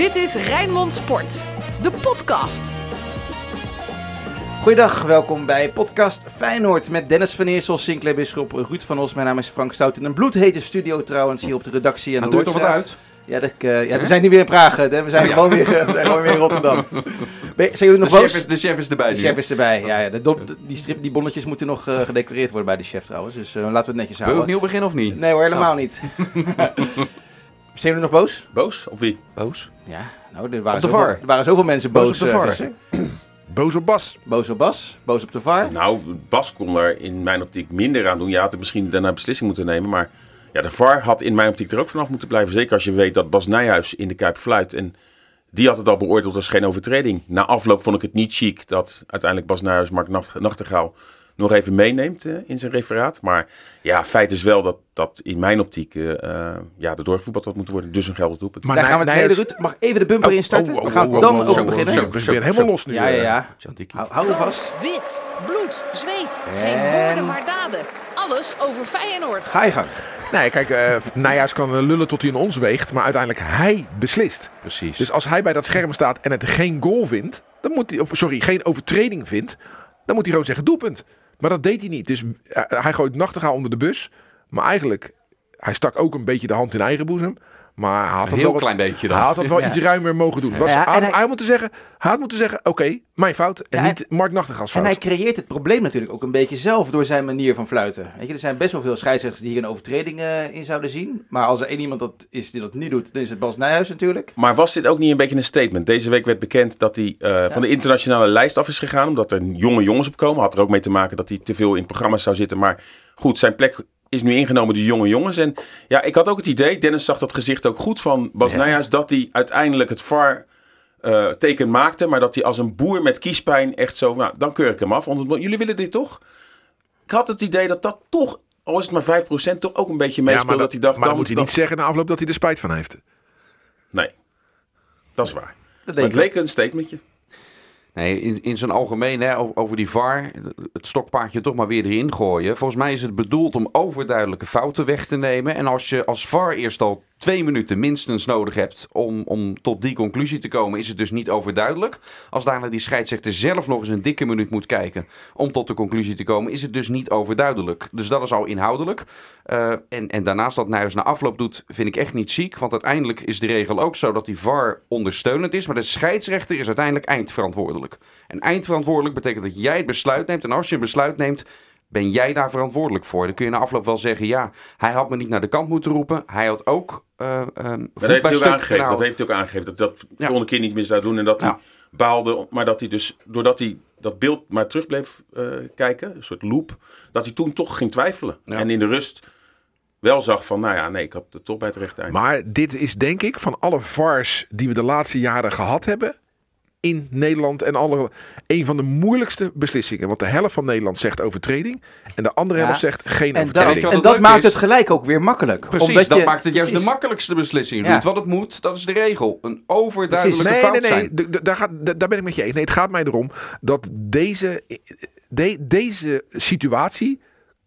Dit is Rijnmond Sport, de podcast. Goeiedag, welkom bij podcast Feyenoord met Dennis van Eersel, Sinclair Bisschop, Ruud van Os. Mijn naam is Frank Stout in een bloedhete studio trouwens hier op de redactie aan Dat de doet toch wat uit? Ja, dat, ik, eh, ja, we zijn niet weer in Praag, hè? we zijn, Oh, ja. gewoon, weer, we zijn gewoon weer in Rotterdam. Ben, zijn jullie De nog chef, boos? is, de chef is erbij. De chef is erbij. Ja, ja, de don- die, strip, die bonnetjes moeten nog eh, gedecoreerd worden bij de chef trouwens. Dus eh, laten we het netjes Wil je houden. opnieuw beginnen of niet? Nee hoor, helemaal niet. zijn jullie nog boos? Boos? Op wie? Boos? Ja, nou, er waren, Op de zoveel, VAR. er waren zoveel mensen boos. Boos op de eh, VAR. gisteren. Boos op Bas. boos op Bas, boos op de VAR. Nou, Bas kon er in mijn optiek minder aan doen. Je had er misschien daarna een beslissing moeten nemen. Maar ja, de VAR had in mijn optiek er ook vanaf moeten blijven. Zeker als je weet dat Bas Nijhuis in de Kuip fluit. En die had het al beoordeeld als geen overtreding. Na afloop vond ik het niet chic dat uiteindelijk Bas Nijhuis Mark Nacht- Nachtegaal nog even meeneemt eh, in zijn referaat. Maar ja, feit is wel dat, dat in mijn optiek eh, eh, ja, de doorgevoetbald had moeten worden. Dus een geldig doelpunt. Maar Daar gaan we het hele Ruud. Mag even de bumper Oh, instarten? oh, oh, we gaan oh, oh, dan oh, over zo, beginnen. Zo, we zijn weer helemaal los nu. Ja, ja, ja. Hou, hou hem vast. Wit, bloed, zweet. En- Geen woorden maar daden. Alles over Feyenoord. Ga je gang. Nee, kijk, eh Nijhuis kan lullen tot hij in ons weegt, maar uiteindelijk hij beslist. Precies. Dus als hij bij dat scherm staat en het geen goal vindt, dan moet hij, of sorry, geen overtreding vindt, dan moet hij gewoon zeggen doelpunt. Maar dat deed hij niet. Dus eh, hij gooit Nachtegaal onder de bus. Maar eigenlijk, hij stak ook een beetje de hand in eigen boezem. Maar hij had een dat heel wel wat- klein beetje dan. Hij had dat wel Ja. iets ruimer mogen doen. Was, Ja, en hij, hij- hij had moeten zeggen, hij had moeten zeggen oké, mijn fout. En Ja, niet Mark Nachtegaals En fout. hij creëert het probleem natuurlijk ook een beetje zelf door zijn manier van fluiten. Weet je, er zijn best wel veel scheidsrechters die hier een overtreding eh, in zouden zien. Maar als er één iemand dat is die dat niet doet, dan is het Bas Nijhuis natuurlijk. Maar was dit ook niet een beetje een statement? Deze week werd bekend dat hij eh, van de internationale lijst af is gegaan. Omdat er jonge jongens op komen. Had er ook mee te maken dat hij te veel in programma's zou zitten. Maar goed, zijn plek is nu ingenomen door jonge jongens. En ja, ik had ook het idee, Dennis zag dat gezicht ook goed van Bas Ja. Nijhuis. Dat hij uiteindelijk het VAR eh, teken maakte. Maar dat hij als een boer met kiespijn echt zo, nou, dan keur ik hem af. Want jullie willen dit toch? Ik had het idee dat dat toch, al is het maar 5%, toch ook een beetje ja, meespeelde. maar dat hij dacht, maar dan dan, moet hij niet zeggen na afloop dat hij er spijt van heeft. Nee, dat is waar. Dat het leek een statementje. Nee, in, in zijn algemeen, hè, over, die VAR, het stokpaardje toch maar weer erin gooien. Volgens mij is het bedoeld om overduidelijke fouten weg te nemen. En als je als VAR eerst al twee minuten minstens nodig hebt om, om tot die conclusie te komen, is het dus niet overduidelijk. Als daarna die scheidsrechter zelf nog eens een dikke minuut moet kijken om tot de conclusie te komen, is het dus niet overduidelijk. Dus dat is al inhoudelijk. Eh, en, en daarnaast dat Nijhuis na afloop doet, vind ik echt niet ziek. Want uiteindelijk is de regel ook zo dat die VAR ondersteunend is. Maar de scheidsrechter is uiteindelijk eindverantwoordelijk. En eindverantwoordelijk betekent dat jij het besluit neemt. En als je een besluit neemt, ben jij daar verantwoordelijk voor. Dan kun je na afloop wel zeggen, ja, hij had me niet naar de kant moeten roepen. Hij had ook eh eh, Dat heeft hij ook aangegeven. Dat heeft hij ook aangegeven. Dat dat de Ja. volgende keer niet meer zou doen. En dat hij Ja. baalde. Maar dat hij dus, doordat hij dat beeld maar terug bleef eh, kijken, een soort loop, dat hij toen toch ging twijfelen. Ja. En in de rust wel zag van, nou ja, nee, ik had het toch bij het rechte eind. Maar dit is denk ik van alle VARs die we de laatste jaren gehad hebben in Nederland en alle een van de moeilijkste beslissingen. Want de helft van Nederland zegt overtreding en de andere Ja. helft zegt geen En overtreding. en dat maakt is? het gelijk ook weer makkelijk. Precies, Omdat dat je- maakt het juist precies. de makkelijkste beslissing. Ja. Wat het moet, dat is de regel. Een overduidelijke Nee, fout nee, nee. zijn. d- d- Daar, gaat, daar ben ik met je eens. Nee, het gaat mij erom dat deze, de- deze situatie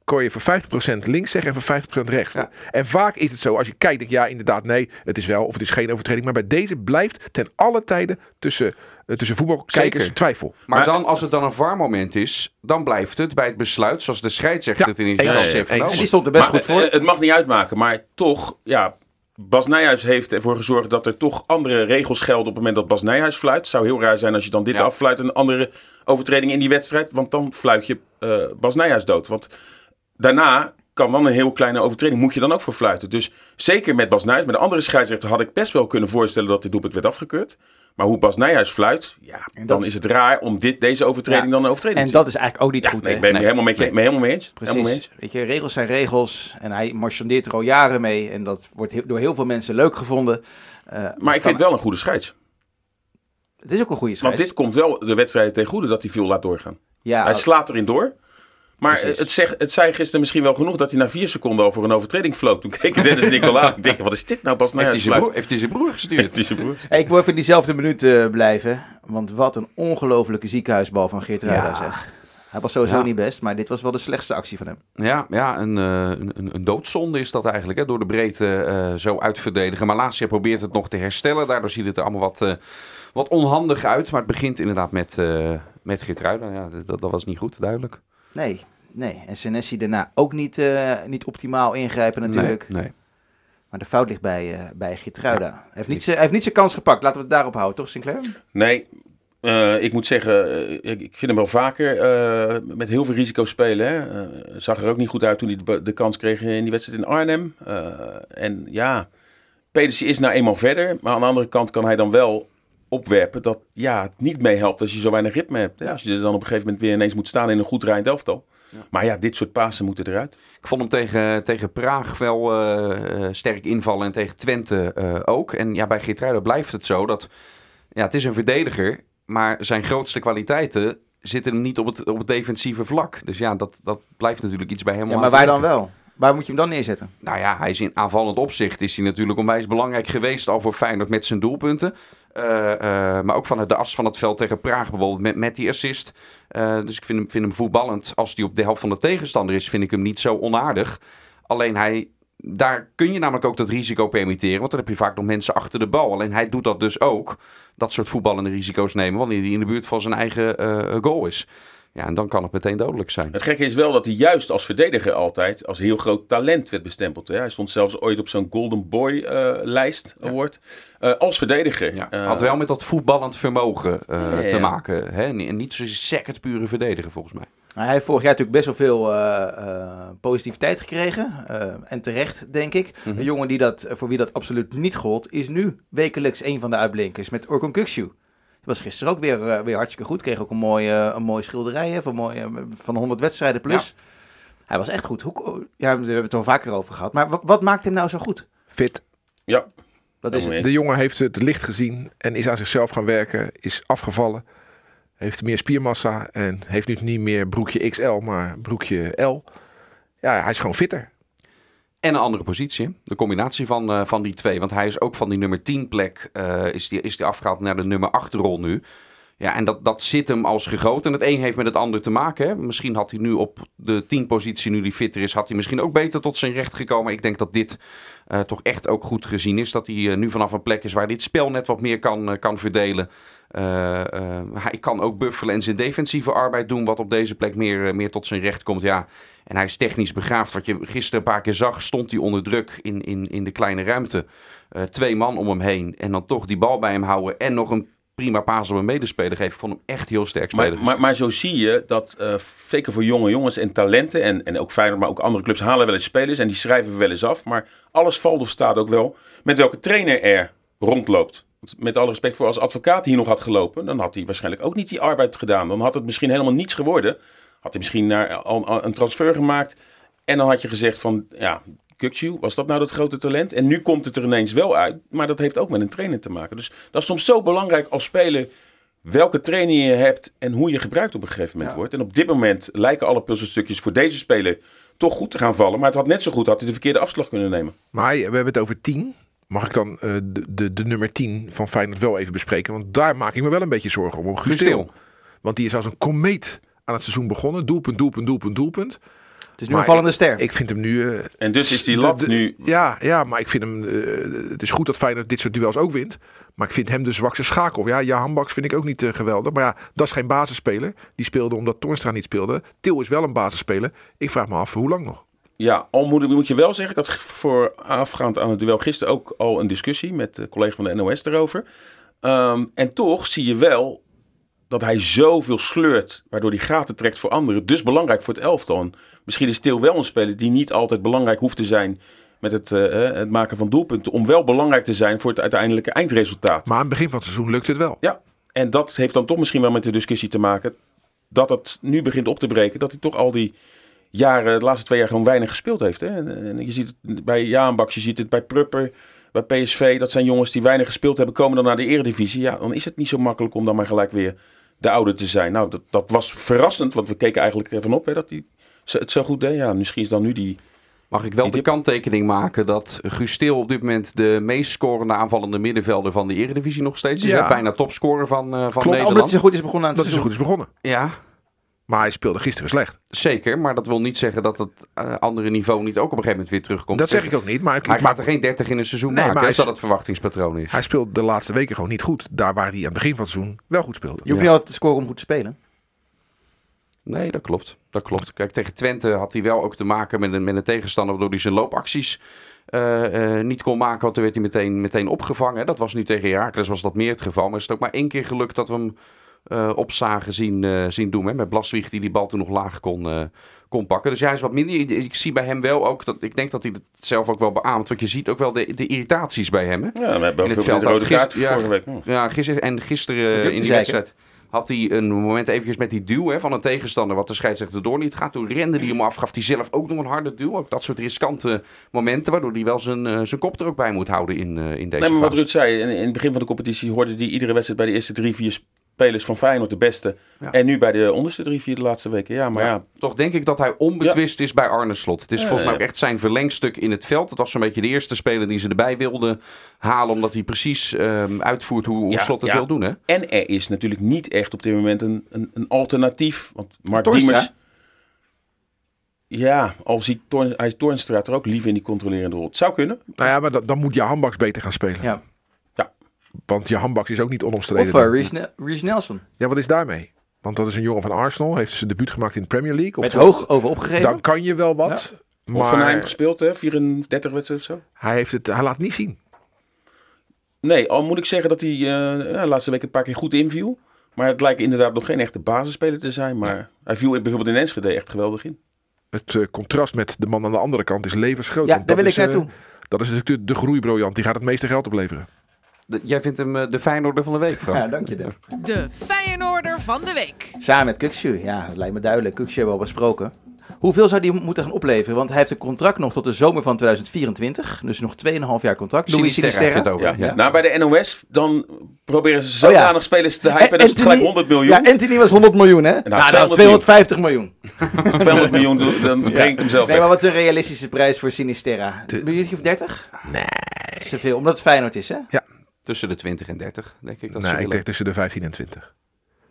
kon je voor 50% links zeggen en voor 50% rechts. Ja. En vaak is het zo, als je kijkt, denk ja, inderdaad, nee, het is wel of het is geen overtreding. Maar bij deze blijft ten alle tijden tussen, tussen voetbalkijkers Zeker. twijfel. Maar, Maar- dan, als het dan een VAR-moment is, dan blijft het bij het besluit zoals de scheidsrechter Ja, het in instantie heeft eens. En genomen. die stond er best Maar, goed voor. eh, het mag niet uitmaken, maar toch, ja, Bas Nijhuis heeft ervoor gezorgd dat er toch andere regels gelden op het moment dat Bas Nijhuis fluit. Het zou heel raar zijn als je dan dit Ja. affluit en een andere overtreding in die wedstrijd, want dan fluit je eh, Bas Nijhuis dood. Want daarna kan dan een heel kleine overtreding, moet je dan ook voor fluiten. Dus zeker met Bas Nijhuis, met de andere scheidsrechter had ik best wel kunnen voorstellen dat dit doelpunt werd afgekeurd. Maar hoe Bas Nijhuis fluit, ja, En dan is het raar om dit, deze overtreding Ja. dan een overtreding En te dat is eigenlijk ook niet Ja, goed. nee, ik ben Nee. helemaal met je, Nee. helemaal mee eens. Helemaal mee Precies. eens. Weet je, regels zijn regels. En hij marchandeert er al jaren mee. En dat wordt heel- door heel veel mensen leuk gevonden. Eh, Maar ik vind het wel een goede scheids. Het is ook een goede Want scheids. dit komt wel de wedstrijden ten goede dat hij veel laat doorgaan. ja, hij slaat erin door. Maar Precies. het, zeg, het zei gisteren misschien wel genoeg dat hij na vier seconden al voor een overtreding floot. Toen keek Dennis Nicola. Ik denk, wat is dit nou pas? Nou, heeft, hij zijn broer, heeft hij zijn broer gestuurd? Heeft hij zijn broer. Hey, ik wil even in diezelfde minuut eh, blijven. Want wat een ongelofelijke ziekenhuisbal van Geert Ruida Ja. zeg. Hij was sowieso Ja. niet best, maar dit was wel de slechtste actie van hem. Ja, ja een, eh, een, een- doodzonde is dat eigenlijk. Hè? Door de breedte eh, zo uitverdedigen. Malasia probeert het nog te herstellen. Daardoor ziet het er allemaal wat, eh, wat onhandig uit. Maar het begint inderdaad met, eh met Geertruida. Ja, dat, dat was niet goed, duidelijk. Nee, nee. En Senesi daarna ook niet, eh, niet optimaal ingrijpen natuurlijk. Nee, nee. Maar de fout ligt bij, eh bij Geertruida. Hij, heeft niet zijn- hij heeft niet zijn kans gepakt. Laten we het daarop houden, toch Sinclair? Nee, eh, ik moet zeggen, ik, ik vind hem wel vaker eh, met heel veel risico spelen. Hè. Eh, zag er ook niet goed uit toen hij de, de kans kreeg in die wedstrijd in Arnhem. Eh, en ja, Pedersen is nou eenmaal verder. Maar aan de andere kant kan hij dan wel opwerpen dat ja, het niet meehelpt als je zo weinig ritme hebt. Als je er dan op een gegeven moment weer ineens moet staan in een goed rijdend elftal. Maar ja, dit soort pasen moeten eruit. Ik vond hem tegen, tegen Praag wel eh, sterk invallen en tegen Twente eh, ook. En ja, bij Geertruida blijft het zo dat... Ja, het is een verdediger, maar zijn grootste kwaliteiten zitten hem niet op het, op het defensieve vlak. Dus ja, dat, dat blijft natuurlijk iets bij hem. Ja, maar waar dan wel? Waar moet je hem dan neerzetten? Nou ja, hij is in aanvallend opzicht is hij natuurlijk onwijs belangrijk geweest al voor Feyenoord met zijn doelpunten. Eh, eh, maar ook van de as van het veld tegen Praag bijvoorbeeld met, met die assist. Eh, dus ik vind hem, vind hem voetballend. Als hij op de helft van de tegenstander is, vind ik hem niet zo onaardig. Alleen hij, daar kun je namelijk ook dat risico permitteren. Want dan heb je vaak nog mensen achter de bal. Alleen hij doet dat dus ook. Dat soort voetballende risico's nemen. Wanneer hij in de buurt van zijn eigen goal is. Ja, en dan kan het meteen dodelijk zijn. Het gekke is wel dat hij juist als verdediger altijd als heel groot talent werd bestempeld. Hè. Hij stond zelfs ooit op zo'n Golden Boy eh, lijst award. Eh, als verdediger. Ja, Eh, had wel met dat voetballend vermogen eh, Ja, te ja. maken. Hè? En niet zozeer sec het pure verdedigen volgens mij. Nou, hij heeft vorig jaar natuurlijk best wel veel eh, eh, positiviteit gekregen. eh, en terecht, denk ik. Mhm. Een jongen die dat, voor wie dat absoluut niet gold, is nu wekelijks een van de uitblinkers met Orkun Kukcu. Was gisteren ook weer, eh, weer hartstikke goed. Kreeg ook een mooie, een mooie schilderij hè, van, mooie, van 100 wedstrijden plus. Hij was echt goed. Hoe, ja, we hebben het er al vaker over gehad. Maar wat, wat maakt hem nou zo goed? Fit. Ja, Dat is het. De jongen heeft het licht gezien en is aan zichzelf gaan werken. Is afgevallen. Heeft meer spiermassa en heeft nu niet meer broekje XL, maar broekje L. Ja, hij is gewoon fitter. En een andere positie. De combinatie van, eh, van die twee. Want hij is ook van die nummer 10 plek. eh, is, die, is die afgehaald naar de nummer 8 rol nu. Ja, en dat, dat zit hem als gegoten. En het een heeft met het ander te maken. Hè? Misschien had hij nu op de 10 positie, nu die fitter is, had hij misschien ook beter tot zijn recht gekomen. Ik denk dat dit eh, toch echt ook goed gezien is. Dat hij nu vanaf een plek is waar dit spel net wat meer kan, kan verdelen. Eh, eh, hij kan ook buffelen en zijn defensieve arbeid doen, wat op deze plek meer, eh, meer tot zijn recht komt. Ja. En hij is technisch begaafd. Wat je gisteren een paar keer zag, stond hij onder druk in, in, in de kleine ruimte. Twee man om hem heen. En dan toch die bal bij hem houden. En nog een prima paas op een medespeler geven. Ik vond hem echt heel sterk spelen. maar, maar, maar zo zie je dat zeker voor jonge jongens en talenten en, en ook Feyenoord, maar ook andere clubs halen wel eens spelers en die schrijven we wel eens af. Maar alles valt of staat ook wel met welke trainer er rondloopt. Met alle respect voor als advocaat hier nog had gelopen, dan had hij waarschijnlijk ook niet die arbeid gedaan. Dan had het misschien helemaal niets geworden. Had hij misschien naar, al, al een transfer gemaakt en dan had je gezegd van, ja, Kukcu, was dat nou dat grote talent? En nu komt het er ineens wel uit, maar dat heeft ook met een trainer te maken. Dus dat is soms zo belangrijk als speler welke training je hebt en hoe je gebruikt op een gegeven moment Ja. wordt. En op dit moment lijken alle puzzelstukjes voor deze speler toch goed te gaan vallen. Maar het had net zo goed had hij de verkeerde afslag kunnen nemen. Maar we hebben het over 10. Mag ik dan eh, de, de, de nummer 10 van Feyenoord wel even bespreken? Want daar maak ik me wel een beetje zorgen om. Om Guus Guus Til. Til. Want die is als een komeet aan het seizoen begonnen. Doelpunt, doelpunt, doelpunt, doelpunt. Het is nu Maar een vallende ster. Ik vind hem nu... eh, En dus is die lat de- nu... Ja, ja, maar ik vind hem... eh, het is goed dat Feyenoord dit soort duels ook wint. Maar ik vind hem de zwakste schakel. Ja, Jahan Baks vind ik ook niet eh, geweldig. Maar ja, dat is geen basisspeler. Die speelde omdat Toornstra niet speelde. Til is wel een basisspeler. Ik vraag me af, hoe lang nog? Ja, al moet, moet je wel zeggen, ik had voorafgaand aan het duel gisteren ook al een discussie met de collega van de NOS erover. Ehm, en toch zie je wel dat hij zoveel sleurt, waardoor hij gaten trekt voor anderen. Dus belangrijk voor het elftal. En misschien is Til wel een speler die niet altijd belangrijk hoeft te zijn met het, eh, het maken van doelpunten. Om wel belangrijk te zijn voor het uiteindelijke eindresultaat. Maar aan het begin van het seizoen lukt het wel. Ja, en dat heeft dan toch misschien wel met de discussie te maken. Dat het nu begint op te breken. Dat hij toch al die jaren, de laatste twee jaar gewoon weinig gespeeld heeft. Hè? En, en je ziet het bij Jaanbaks, je ziet het bij Prupper, bij PSV. Dat zijn jongens die weinig gespeeld hebben, komen dan naar de eredivisie. Ja, dan is het niet zo makkelijk om dan maar gelijk weer de oude te zijn. Nou, dat, dat was verrassend, want we keken eigenlijk ervan op hè, dat hij het zo goed deed. Ja, misschien is dan nu die... Mag ik wel de kanttekening maken dat Guus Til op dit moment de meest scorende aanvallende middenvelder van de Eredivisie nog steeds is. Ja. Bijna topscorer van, eh, van Klopt, Omdat hij Nederland. zo goed is begonnen aan het Dat is goed is begonnen. Ja. Maar hij speelde gisteren slecht. Zeker, maar dat wil niet zeggen dat het eh, andere niveau niet ook op een gegeven moment weer terugkomt. Dat zeg ik ook niet. Maar, ik, Hij maar gaat er geen 30 in een seizoen Nee, maken, maar hij als dat is- het verwachtingspatroon is. hij speelt de laatste weken gewoon niet goed. Daar waar hij aan het begin van het seizoen wel goed speelde. Je hoeft niet altijd te scoren om goed te spelen. Nee, dat klopt. Dat klopt. Kijk, tegen Twente had hij wel ook te maken met een, met een tegenstander waardoor hij zijn loopacties eh, eh, niet kon maken. Want toen werd hij meteen, meteen opgevangen. Dat was nu tegen Herakles was dat meer het geval. Maar is het ook maar één keer gelukt dat we hem eh, opzagen zien, eh, zien doen. Hè? Met Blaswieg die die bal toen nog laag kon, eh, kon pakken. Dus hij is wat minder. Ik- zie bij hem wel ook, dat, ik denk dat hij het zelf ook wel beaamt. Want je ziet ook wel de, de irritaties bij hem. Hè? Ja, we hebben In het veel veld de rode gister- ja. vorige week. Hm. Ja, gisteren, en gisteren in die zeiken? wedstrijd had hij een moment eventjes met die duw hè, van een tegenstander, wat de scheidsrechter door niet gaat. Toen rende hij hem af, gaf hij zelf ook nog een harde duw. Ook dat soort riskante momenten, waardoor hij wel zijn, zijn kop er ook bij moet houden in, in deze Nee, maar wat. Ruud zei, in, in het begin van de competitie hoorde hij iedere wedstrijd bij de eerste drie, vier spelers van Feyenoord de beste. Ja. En nu bij de onderste drie, vier de laatste weken. Ja, maar ja, Toch denk ik dat hij onbetwist is bij Arne Slot. Het is Ja, volgens mij ook ja. echt zijn verlengstuk in het veld. Het was zo'n beetje de eerste speler die ze erbij wilden halen, omdat hij precies ehm, uitvoert hoe, hoe Ja, Slot het ja. wil doen. Hè? En er is natuurlijk niet echt op dit moment een, een, een alternatief. Want Mark? Diemers... Ja, al ziet Toorn, hij Toornstra er ook liever in die controlerende rol. Het zou kunnen. Nou ja, maar dan, dan moet je handbaks beter gaan spelen. Ja. Want je handbaks is ook niet onomstreden. Of uh, Reece Ne- Reece Nelson. Ja, wat is daarmee? Want dat is een jongen van Arsenal. Heeft zijn debuut gemaakt in de Premier League. Met hoog over opgegeven. Dan kan je wel wat. Of van hem Maar gespeeld, hè? 34 wedstrijden of zo. hij, heeft het, hij laat het niet zien. Nee, al moet ik zeggen dat hij eh, ja, de laatste week een paar keer goed inviel. Maar het lijkt inderdaad nog geen echte basisspeler te zijn. Maar hij viel bijvoorbeeld in Enschede echt geweldig in. Het eh, contrast met de man aan de andere kant is levensgroot. ja, daar dat wil ik is, eh, naartoe. Dat is natuurlijk de, de groeibriljant. Die gaat het meeste geld opleveren. De- jij vindt hem eh, de Feyenoorder van de week, Frank. Ja, dank je. Dep. De Feyenoorder van de week. Samen met Kukshu. Ja, dat lijkt me duidelijk. Kukshu hebben we al besproken. Hoeveel zou die moeten gaan opleveren? Want hij heeft een contract nog tot de zomer van 2024. Dus nog 2,5 jaar contract. Louis Sinisterra het Sinisterra. over. Ja. Ja. Nou, bij de NOS, dan proberen ze Oh ja. zodanig spelers te hypen. Dat is het gelijk 100 miljoen. Ja, Anthony was 100 miljoen, hè? Nou, nou, 200 250 miljoen. 200 miljoen, dan breng ik hem zelf Nee, weg. maar wat is een realistische prijs voor Sinisterra? Een miljoentje of 30? Nee. Dat is te veel, omdat het Feyenoord is, hè? Tussen de 20 en 30, denk ik. Dat nee, ze ik denk tussen de 15 en 20.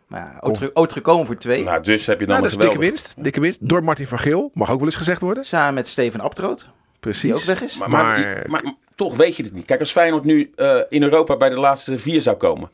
Maar ja, ooit, ge- ooit gekomen voor twee. Nou, dus heb je dan Nou, een dikke winst. Dikke winst. Door Martin van Geel. Mag ook wel eens gezegd worden. Samen met Steven Abtroot, Precies. die ook weg is. Maar, maar, Maar- maar, maar toch weet je het niet. Kijk, als Feyenoord nu eh, in Europa bij de laatste vier zou komen.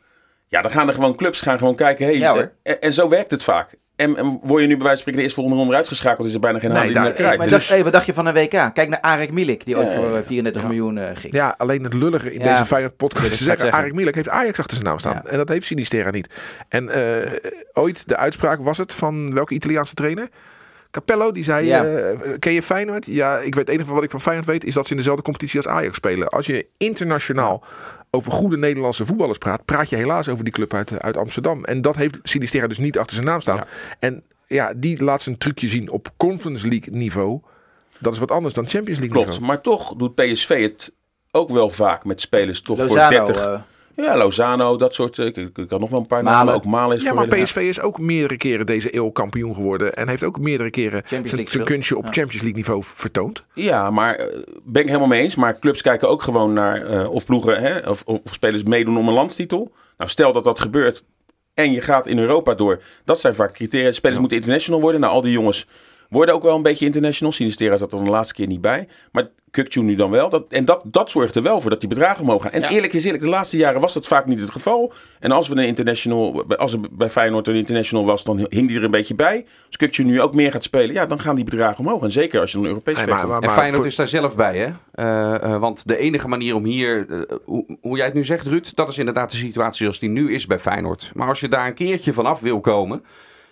Ja, dan gaan er gewoon clubs gaan gewoon kijken. Hey, Ja, hoor. eh, en, en zo werkt het vaak. En, en word je nu bij wijze van spreken de eerste volgende ronde uitgeschakeld, is er bijna geen Nee, haal die naar maar Dus- dacht, hey, wat dacht je van een WK? Kijk naar Arek Milik, die ooit voor ja. eh, 34 miljoen eh, ging. Ja, alleen het lullige in Ja. deze Feyenoord podcast is te zeggen, zeggen. Arik Mielek heeft Ajax achter zijn naam staan. Ja. En dat heeft Sinisterra niet. En eh, ooit, de uitspraak was het van welke Italiaanse trainer? Capello, die zei, Ja. eh, ken je Feyenoord? Ja, ik weet, het enige wat ik van Feyenoord weet, is dat ze in dezelfde competitie als Ajax spelen. Als je internationaal over goede Nederlandse voetballers praat, praat je helaas over die club uit, uit Amsterdam. En dat heeft Sinisterra dus niet achter zijn naam staan. Ja. En ja, die laat zijn trucje zien op Conference League niveau. Dat is wat anders dan Champions League Klopt, niveau. maar toch doet PSV het ook wel vaak met spelers toch Lozano, voor 30. eh, ja, Lozano, dat soort. eh, Ik, ik kan nog wel een paar Malen. namen. Ook Malen is Ja, maar PSV is ook meerdere keren deze eeuw kampioen geworden. En heeft ook meerdere keren zijn, kunstje op Ja. Champions League niveau vertoond. Ja, maar eh, ben ik helemaal mee eens. Maar clubs kijken ook gewoon naar eh, of ploegen hè, of, of spelers meedoen om een landstitel. Nou, stel dat dat gebeurt en je gaat in Europa door. Dat zijn vaak criteria. Spelers moeten international worden. Nou, al die jongens worden ook wel een beetje international. Sinistera zat er de laatste keer niet bij. Maar Kukcu nu dan wel. Dat, en dat, dat zorgt er wel voor dat die bedragen omhoog gaan. En Ja. eerlijk is eerlijk, de laatste jaren was dat vaak niet het geval. En als we een international, als er bij Feyenoord een international was, dan hing die er een beetje bij. Als Kukcu nu ook meer gaat spelen, ja, dan gaan die bedragen omhoog. En zeker als je dan een Europees Nee, maar- En Feyenoord voor- is daar zelf bij, hè? Eh, eh, want de enige manier om hier, eh, hoe, hoe jij het nu zegt, Ruud, dat is inderdaad de situatie zoals die nu is bij Feyenoord. Maar als je daar een keertje vanaf wil komen,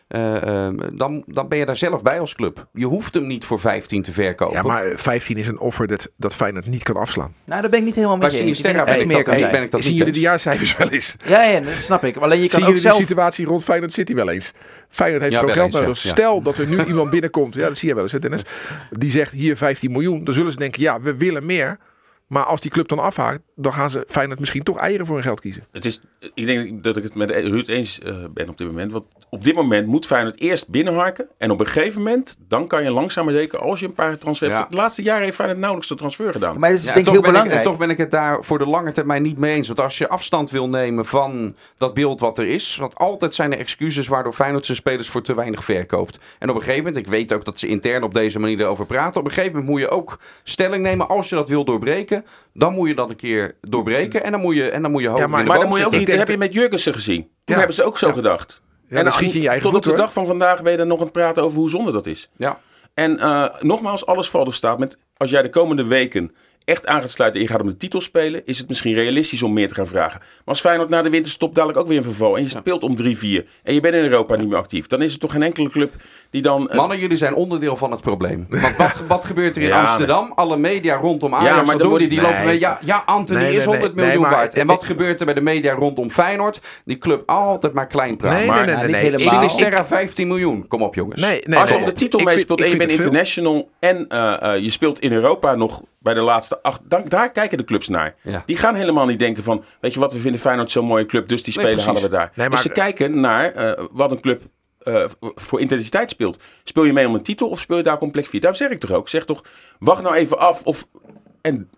dan, dan ben je daar zelf bij als club. Je hoeft hem niet voor 15 te verkopen. Ja, maar eh, 15 is een offer dat, dat Feyenoord niet kan afslaan. Nou, daar ben ik niet helemaal mee eens. Sinisterra dat ben ik meer dat- kan hey, zijn. ben ik dat Zien jullie de jaarcijfers wel eens? Ja, ja, dat snap ik. Alleen je kan Zien ook jullie zelf... de situatie rond Feyenoord City wel eens? Feyenoord heeft Ja, gewoon wel geld nodig. Ja. Stel dat er nu iemand binnenkomt, ja, dat zie je wel eens, hè, Dennis. Die zegt hier 15 miljoen. Dan zullen ze denken, ja, we willen meer. Maar als die club dan afhaakt, dan gaan ze Feyenoord misschien toch eieren voor hun geld kiezen. Het is, ik denk dat ik het met Ruud eens eh, ben op dit moment. Want op dit moment moet Feyenoord eerst binnenharken. En op een gegeven moment, dan kan je langzaam maar zeker, als je een paar transfers Ja. hebt. De laatste jaren heeft Feyenoord nauwelijks de transfer gedaan. Maar dat is Ja, denk ik heel ik, belangrijk. en toch ben ik het daar voor de lange termijn niet mee eens. Want als je afstand wil nemen van dat beeld wat er is. Want altijd zijn er excuses waardoor Feyenoord zijn spelers voor te weinig verkoopt. En op een gegeven moment, ik weet ook dat ze intern op deze manier erover praten. Op een gegeven moment moet je ook stelling nemen. Als je dat wil doorbreken, dan moet je dat een keer doorbreken. En dan moet je, en dan moet je hoog Ja, maar- in de Maar dan moet je ook niet, heb je met Jurgensen gezien. Toen Ja. hebben ze ook zo Ja. gedacht. Ja, dan schiet je je eigen tot voet, op de hoor. dag van vandaag ben je dan nog aan het praten over hoe zonde dat is. Ja. En eh, nogmaals, alles valt of staat met als jij de komende weken echt aan gaat sluiten en je gaat om de titel spelen, is het misschien realistisch om meer te gaan vragen. Maar als Feyenoord na de winterstop dadelijk ook weer een verval en je speelt om 3-4 en je bent in Europa niet meer actief, dan is er toch geen enkele club die dan... eh, Mannen, jullie zijn onderdeel van het probleem. Want wat, wat gebeurt er in Ja, Amsterdam? Alle media rondom Ajax, maar wat dan doen wordt- die? Die nee. lopen ja, ja, Anthony Nee, nee, is 100 nee, miljoen maar waard. En ik- wat gebeurt er bij de media rondom Feyenoord? Die club altijd maar klein praat. Nee, maar- nee, nee, nee. nee. Sinisterra 15 miljoen. Kom op jongens. Nee, nee, als je om de titel meespeelt en je bent international en eh, eh, je speelt in Europa nog bij de laatste acht, dan, daar kijken de clubs naar. Ja. Die gaan helemaal niet denken van, weet je wat, we vinden Feyenoord zo'n mooie club, dus die Nee, spelen halen we daar. Nee, maar- dus ze kijken naar eh, wat een club eh, voor intensiteit speelt. Speel je mee om een titel of speel je daar complex vier? Daarom zeg ik toch ook, zeg toch, wacht nou even af of... En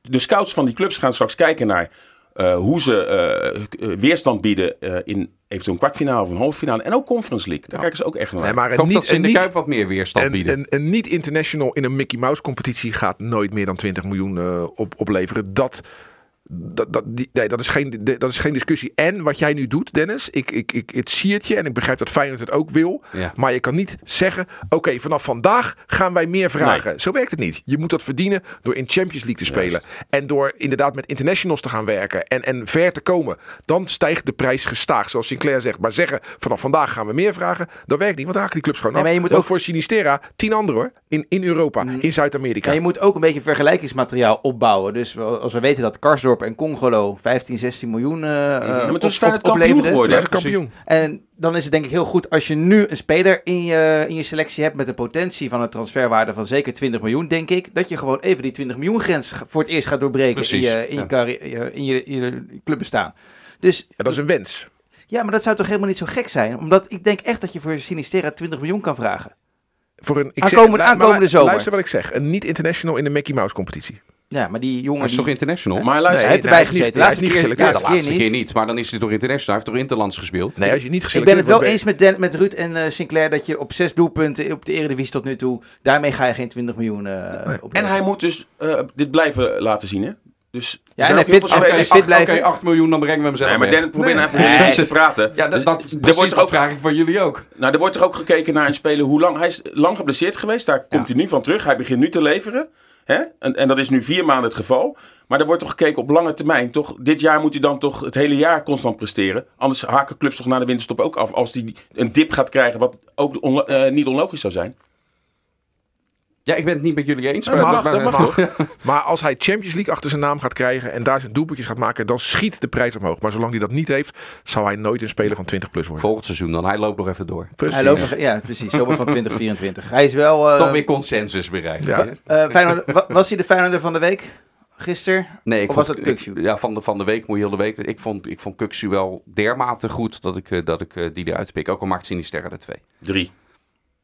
de scouts van die clubs gaan straks kijken naar eh, hoe ze weerstand bieden eh, in eventueel een kwartfinale of een halve finale. En ook Conference League. Daar kijken ze ook echt naar. Nee, maar een dat niet, ze in de niet, Kuip wat meer weerstand bieden. een, een niet-international in een Mickey Mouse competitie gaat nooit meer dan 20 miljoen eh, op, opleveren. Dat, dat, dat, die, nee, dat, is geen, dat is geen discussie. En wat jij nu doet, Dennis, ik, ik, ik, het zie het je en ik begrijp dat Feyenoord het ook wil. Ja. Maar je kan niet zeggen, oké, vanaf vandaag gaan wij meer vragen. Zo werkt het niet. Je moet dat verdienen door in Champions League te spelen. En door inderdaad met internationals te gaan werken en, en ver te komen. Dan stijgt de prijs gestaag, zoals Sinclair zegt. Maar zeggen, vanaf vandaag gaan we meer vragen, dat werkt niet. Want dan haken die clubs gewoon Nee, af. maar je moet ook- voor Sinistera, tien anderen hoor. In, in Europa, in Zuid-Amerika. Je moet ook een beetje vergelijkingsmateriaal opbouwen. Dus als we weten dat Karsdorp en Congolo 15, 16 miljoen eh eh, maar toen is kampioen geworden. Kampioen. En dan is het denk ik heel goed als je nu een speler in je, in je selectie hebt met een potentie van een transferwaarde van zeker 20 miljoen, denk ik, dat je gewoon even die 20 miljoen grens voor het eerst gaat doorbreken Precies, in je, in je, ja. carri- in je, in je clubbestaan. Dus Ja, dat is een wens. ja, maar dat zou toch helemaal niet zo gek zijn? Omdat ik denk echt dat je voor Sinistera 20 miljoen kan vragen. Voor een, ik Aankomende- maar- maar aankomende zomer. Luister wat ik zeg. Een niet-international in de Mickey Mouse competitie. Ja, maar die jongen Hij is die... toch international? Maar Nee, luister, hij heeft erbij niet- gezeten. niet keer- ja, de laatste laatste keer niet. Maar dan is hij toch international. Hij heeft toch Interlands gespeeld? Nee, als je niet Ik ben het wel eens met, Den- met Ruud en eh, Sinclair dat je op zes doelpunten op de Eredivisie tot nu toe, daarmee ga je geen 20 miljoen eh op. en hij moet dus eh, dit blijven laten zien, hè? Dus Ja, en hij fit- hij spelers- fit blijven. Oké, 8 miljoen, dan brengen we hem zelf Nee, maar. Dennis, probeer nou even Nee. realistisch te praten. Ja, dat, Dus dat, er precies wordt dat ook, vraag ik van jullie ook. nou, er wordt toch ook gekeken naar een speler hoe lang... Hij is lang geblesseerd geweest, daar komt hij nu van terug. Hij begint nu te leveren. Hè? En, en dat is nu vier maanden het geval. Maar er wordt toch gekeken op lange termijn. Toch, dit jaar moet hij dan toch het hele jaar constant presteren. Anders haken clubs toch na de winterstop ook af. Als hij een dip gaat krijgen, wat ook eh, niet onlogisch zou zijn. Ja, ik ben het niet met jullie eens. Dat maar- mag, maar- dat mag toch? Maar als hij Champions League achter zijn naam gaat krijgen en daar zijn doelpuntjes gaat maken, dan schiet de prijs omhoog. Maar zolang hij dat niet heeft, zal hij nooit een speler van 20 plus worden. Volgend seizoen dan. Hij loopt nog even door. Precies. Hij loopt nog, ja, precies, zomer van 2024. Hij is wel. eh, Toch weer consensus bereikt. Ja. eh, Feyenoord- wa- was hij de Feyenoorder van de week? Gisteren? Nee, ik Of vond, was het ik- Kuksu? Ja, van de, van de week, moet je heel de week. Ik vond, ik vond Kuksu wel dermate goed dat ik, eh, dat ik eh, die eruit pik. Ook al maakt Sinisterra de twee. Drie.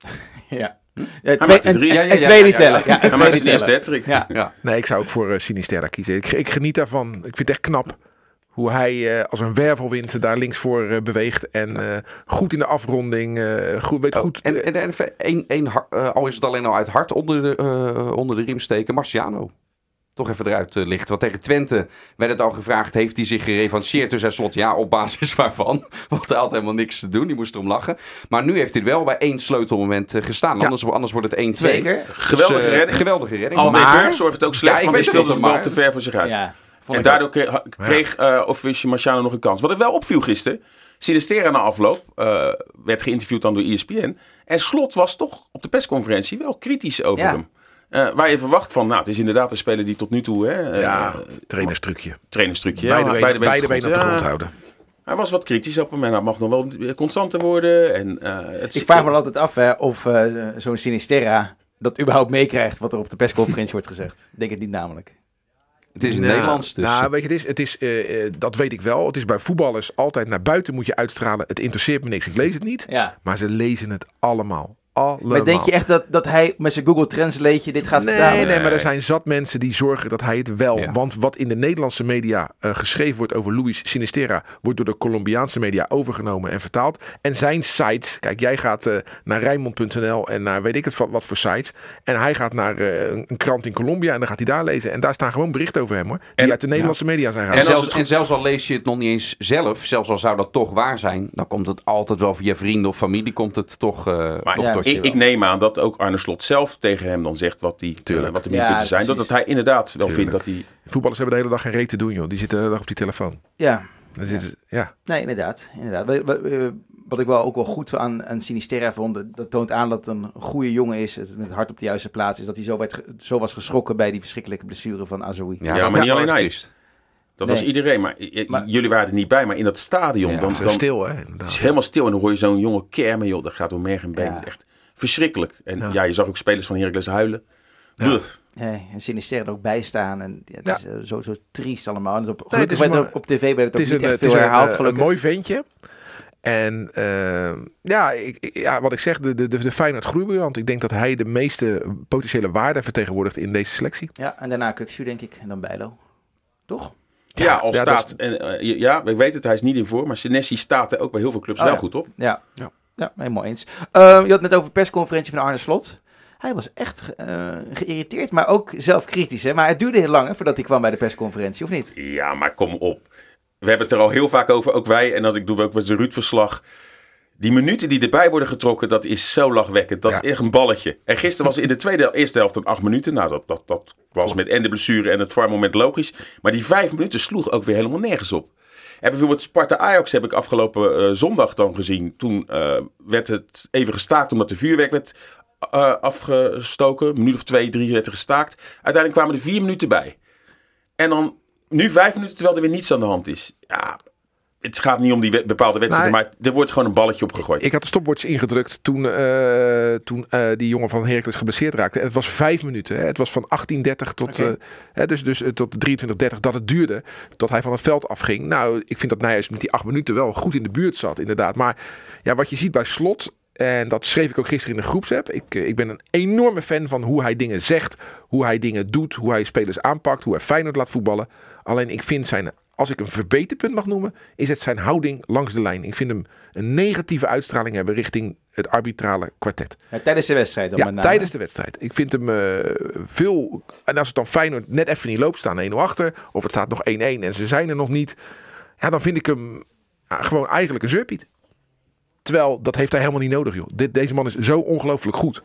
Ja. Hm? Ja, twee, en, drie. en- Ja, ja, en ja, twee die tellen. ja. En Hij twee die tellen. hat-trick. Ja. Ja. Nee, ik zou ook voor uh, Sinisterra kiezen. Ik, ik geniet daarvan. Ik vind het echt knap hoe hij eh, als een wervelwind daar links voor eh, beweegt. En eh, goed in de afronding. eh, goed, weet goed. Oh, En, en, en even één, één, har- eh, al is het alleen al uit hart onder de, eh, onder de riem steken. Marciano. Toch even eruit eh, lichten. Want tegen Twente werd het al gevraagd, heeft hij zich gerevancheerd? Dus hij slot ja, op basis waarvan. Want hij had helemaal niks te doen, die moest erom lachen. Maar nu heeft hij wel bij één sleutelmoment eh, gestaan. Ja. Anders, anders wordt het 1-2. Zeker. Geweldige eh, redding. Geweldige redding. Maar- Burg zorgt het ook slecht, Ja, ik want hij speelde de bal te ver voor zich uit. Ja, En daardoor kreeg, kreeg eh Officio Marciano nog een kans. Wat er wel opviel gisteren. Sinistera na afloop eh, werd geïnterviewd dan door ESPN. En Slot was toch op de persconferentie wel kritisch over Ja. hem. Eh, waar je verwacht van, nou, het is inderdaad een speler die tot nu toe, hè, eh, ja, eh, trainerstrucje. trainerstrucje. Beide, ja, benen, beide benen op de Ja, grond houden. Hij was wat kritisch op hem en hij mag nog wel constanter worden. En, eh, het, Ik vraag me altijd af hè, of eh, zo'n Sinisterra dat überhaupt meekrijgt wat er op de persconferentie wordt gezegd. Ik denk het niet namelijk. Het is in Nou, Nederlands. Dus. Nou, weet je, het is, het is, dat weet ik wel. Het is bij voetballers altijd naar buiten moet je uitstralen. Het interesseert me niks, ik lees het niet. Ja. Maar ze lezen het allemaal. Allemaal. Maar denk je echt dat, dat hij met zijn Google Translate dit gaat Nee, vertalen? nee, maar er zijn zat mensen die zorgen dat hij het wel. Ja. Want wat in de Nederlandse media eh, geschreven wordt over Luis Sinisterra, wordt door de Colombiaanse media overgenomen en vertaald. En zijn sites, kijk, jij gaat eh, naar Rijnmond.nl en naar weet ik het wat, wat voor sites. En hij gaat naar eh, een, krant in Colombia en dan gaat hij daar lezen. En daar staan gewoon berichten over hem hoor. Die En- uit de Nederlandse media zijn En, gehaald. als zelfs, en zelfs al lees je het nog niet eens zelf, zelfs al zou dat toch waar zijn, dan komt het altijd wel via vrienden of familie, komt het toch, eh Maar ja, ik, neem aan dat ook Arne Slot zelf tegen hem dan zegt wat, die, Tuurlijk. eh, wat de Ja, minpunten zijn. Dat, precies. dat hij inderdaad wel Tuurlijk. vindt dat hij... Voetballers hebben de hele dag geen reet te doen joh. Die zitten de hele dag op die telefoon. Ja, Dat is, ja. nee, inderdaad. inderdaad. Wat, wat, eh, wat ik wel ook wel goed aan, aan Sinisterra vond, dat- dat toont aan dat het een goede jongen is, het met het hart op de juiste plaats is, dat hij zo, werd, zo was geschrokken bij die verschrikkelijke blessure van Azoui. Ja, maar is niet alleen hij. triest. Dat Nee. was iedereen, maar, j- Maar- jullie waren er niet bij. Maar in dat stadion, Ja, dan, dan stil hè. is inderdaad. het helemaal stil. En dan hoor je zo'n jonge kermen, joh. Dat gaat door merg en been. Ja. Echt verschrikkelijk. En ja. Ja. je zag ook spelers van Heracles huilen. Ja. Nee, en Sinisterra er ook bij staan. En ja, het Ja. is eh, zo, zo triest allemaal. En op, maar- op, op tv werd het Het ook niet een, echt het is veel een, herhaald, eh, een gelukkig. mooi ventje. En eh, ja, ik, ja, wat ik zeg, de, de, de, Feyenoord groeibriljant. Ik denk dat hij de meeste potentiële waarde vertegenwoordigt in deze selectie. Ja, en daarna Kuksu, denk ik. En dan Bijlo. Toch? Ja, al ja, dat staat. En, eh, ja, ik weet het, hij is niet in voor. Maar Senesi staat er ook bij heel veel clubs Oh, wel ja. goed op. Ja, Ja. Ja. helemaal eens. Eh, je had het net over de persconferentie van Arne Slot. Hij was echt eh, geïrriteerd, maar ook zelf kritisch. Hè? Maar het duurde heel lang hè, voordat hij kwam bij de persconferentie, of niet? Ja, maar kom op. We hebben het er al heel vaak over, ook wij. En dat ik doe ook met zijn Ruud-verslag. Die minuten die erbij worden getrokken, dat is zo lachwekkend. Dat Ja. is echt een balletje. En gisteren was in de tweede, eerste helft een acht minuten. Nou, dat, dat, dat was met en de blessure en het VAR-moment logisch. Maar die vijf minuten sloeg ook weer helemaal nergens op. En bijvoorbeeld Sparta-Ajax heb ik afgelopen eh, zondag dan gezien. Toen eh, werd het even gestaakt omdat de vuurwerk werd eh, afgestoken. Een minuut of twee, drie werd er gestaakt. Uiteindelijk kwamen er vier minuten bij. En dan nu vijf minuten terwijl er weer niets aan de hand is. Ja, het gaat niet om die bepaalde wedstrijden, maar er wordt gewoon een balletje opgegooid. Ik had de stopwatch ingedrukt toen, eh, toen eh, die jongen van Heracles geblesseerd raakte. En het was vijf minuten. Hè. Het was van 18.30 tot, eh, hè, dus, dus, tot 23.30 dat het duurde. Tot hij van het veld afging. Nou, ik vind dat Nijhuis met die acht minuten wel goed in de buurt zat, inderdaad. Maar ja, wat je ziet bij Slot... En dat schreef ik ook gisteren in de groepsapp. Ik, ik ben een enorme fan van hoe hij dingen zegt, hoe hij dingen doet, hoe hij spelers aanpakt, hoe hij Feyenoord laat voetballen. Alleen ik vind zijn, als ik een verbeterpunt mag noemen, is het zijn houding langs de lijn. Ik vind hem een negatieve uitstraling hebben richting het arbitrale kwartet. Ja, tijdens de wedstrijd dan Ja, met tijdens de wedstrijd. Ik vind hem eh, veel... En als het dan Feyenoord net even niet loopt, staan 1-0 achter. Of het staat nog 1-1 en ze zijn er nog niet. Ja, dan vind ik hem gewoon eigenlijk een zeurpiet. Terwijl, dat heeft hij helemaal niet nodig, joh. Dit, deze man is zo ongelooflijk goed.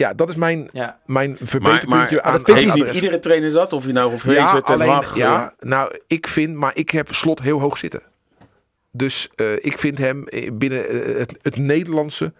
Ja, dat is mijn, Ja. mijn verbeterpuntje maar aan, dat niet iedere trainer dat? Of je nou of Ja, Ten alleen, Hag... ja, nou, ik vind, maar ik heb Slot heel hoog zitten. Dus eh, ik vind hem eh, binnen eh, het, het Nederlandse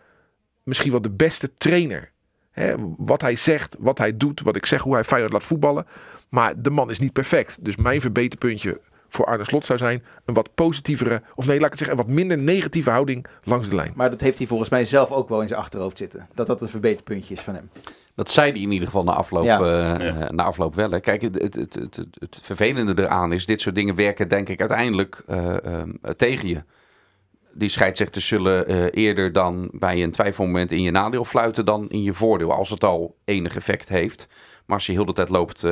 misschien wel de beste trainer. Hè, wat hij zegt, wat hij doet, wat ik zeg, hoe hij Feyenoord laat voetballen. Maar de man is niet perfect. Dus mijn verbeterpuntje voor Arne Slot zou zijn een wat positievere, of nee, laat ik het zeggen, een wat minder negatieve houding langs de lijn. Maar dat heeft hij volgens mij zelf ook wel in zijn achterhoofd zitten. Dat dat een verbeterpuntje is van hem. Dat zei hij in ieder geval na afloop, Ja. eh, Ja. na afloop wel. Hè. Kijk, het, het, het, het, vervelende eraan is, dit soort dingen werken denk ik uiteindelijk eh, ehm, tegen je. Die scheidsrechters zullen eh, eerder dan bij een twijfelmoment in je nadeel fluiten dan in je voordeel. Als het al enig effect heeft. Maar als je heel de tijd loopt,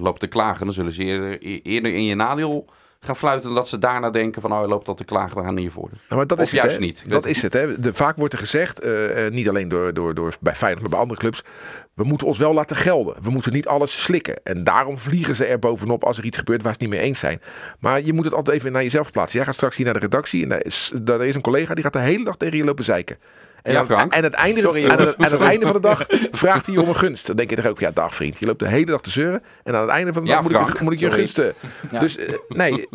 loopt te klagen, dan zullen ze eerder, e- eerder in je nadeel gaan fluiten. Dat ze daarna denken van, oh, loopt al te klagen, we gaan voordeel. Nou, maar dat Of is het, juist hè. niet. Dat is het. Hè. De, vaak wordt er gezegd, eh, eh, niet alleen door, door, door bij Feyenoord, maar bij andere clubs. We moeten ons wel laten gelden. We moeten niet alles slikken. En daarom vliegen ze er bovenop als er iets gebeurt waar ze het niet mee eens zijn. Maar je moet het altijd even naar jezelf verplaatsen. Jij gaat straks hier naar de redactie en daar is, daar is een collega die gaat de hele dag tegen je lopen zeiken. En, Ja, aan, Frank. en aan het einde, Sorry, aan, het, aan het einde van de dag vraagt hij je om een gunst. Dan denk je toch ook, ja dag vriend, je loopt de hele dag te zeuren. En aan het einde van de Ja, dag moet, ik, moet ik je een Sorry. gunst... eh, Ja. Dus eh, nee,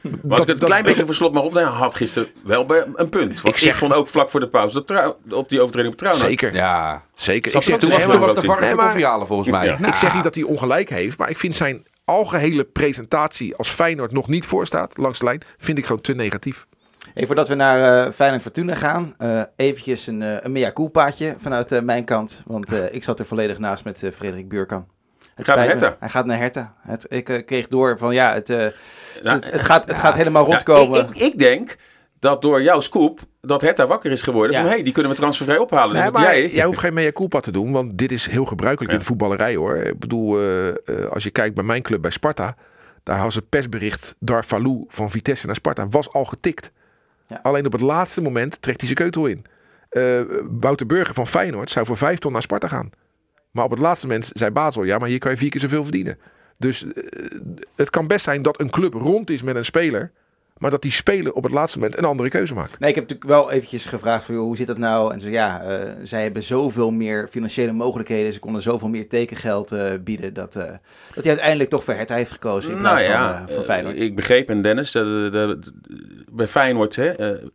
Maar als ik het een klein beetje voor slot mag opnemen, had gisteren wel bij een punt. Want Ik zeg- vond ook vlak voor de pauze dat trouw, op die overtreding op Trouwen. zeker. Ja, Zeker. Ik zeg, toen was, toen was de rood in. VAR Nee, nee, maar- confiale volgens mij. Ja. Ik zeg niet dat hij ongelijk heeft, maar ik vind zijn algehele presentatie als Feyenoord nog niet voorstaat langs de lijn, vind ik gewoon te negatief. Hey, voordat we naar eh Feyenoord Fortuna gaan, eh eventjes een, eh een mea culpaatje vanuit mijn kant. Want eh, ik zat er volledig naast met eh, Frederik Buurkan. Het Gaat naar. Hertha. Hij gaat naar Hertha. Het, ik kreeg door van ja, het, eh, Nou, het, het gaat, het gaat helemaal Ja, rondkomen. ik, ik, ik denk dat door jouw scoop dat Hertha wakker is geworden Ja. van hé, hey, die kunnen we transfervrij ophalen. Nee, dus maar jij, jij hoeft geen mea culpa te doen, want dit is heel gebruikelijk in de voetballerij hoor. Ik bedoel, eh, eh, als je kijkt bij mijn club bij Sparta, daar was het persbericht Darfalou van Vitesse naar Sparta was al getikt. Ja. Alleen op het laatste moment trekt hij zijn keutel in. Eh Wouter Burger van Feyenoord zou voor vijf ton naar Sparta gaan. Maar op het laatste moment zei Basel, ja, maar hier kan je vier keer zoveel verdienen. Dus eh, het kan best zijn dat een club rond is met een speler, maar dat die speler op het laatste moment een andere keuze maakt. Nee, ik heb natuurlijk wel eventjes gevraagd van, joh, hoe zit dat nou? En zo, ja, eh, zij hebben zoveel meer financiële mogelijkheden. Ze konden zoveel meer tekengeld eh, bieden. Dat, eh, dat hij uiteindelijk toch voor Hertha heeft gekozen in plaats nou van, ja, van eh, Feyenoord. ik begreep en Dennis, dat, dat- dat- bij Feyenoord hè, eh,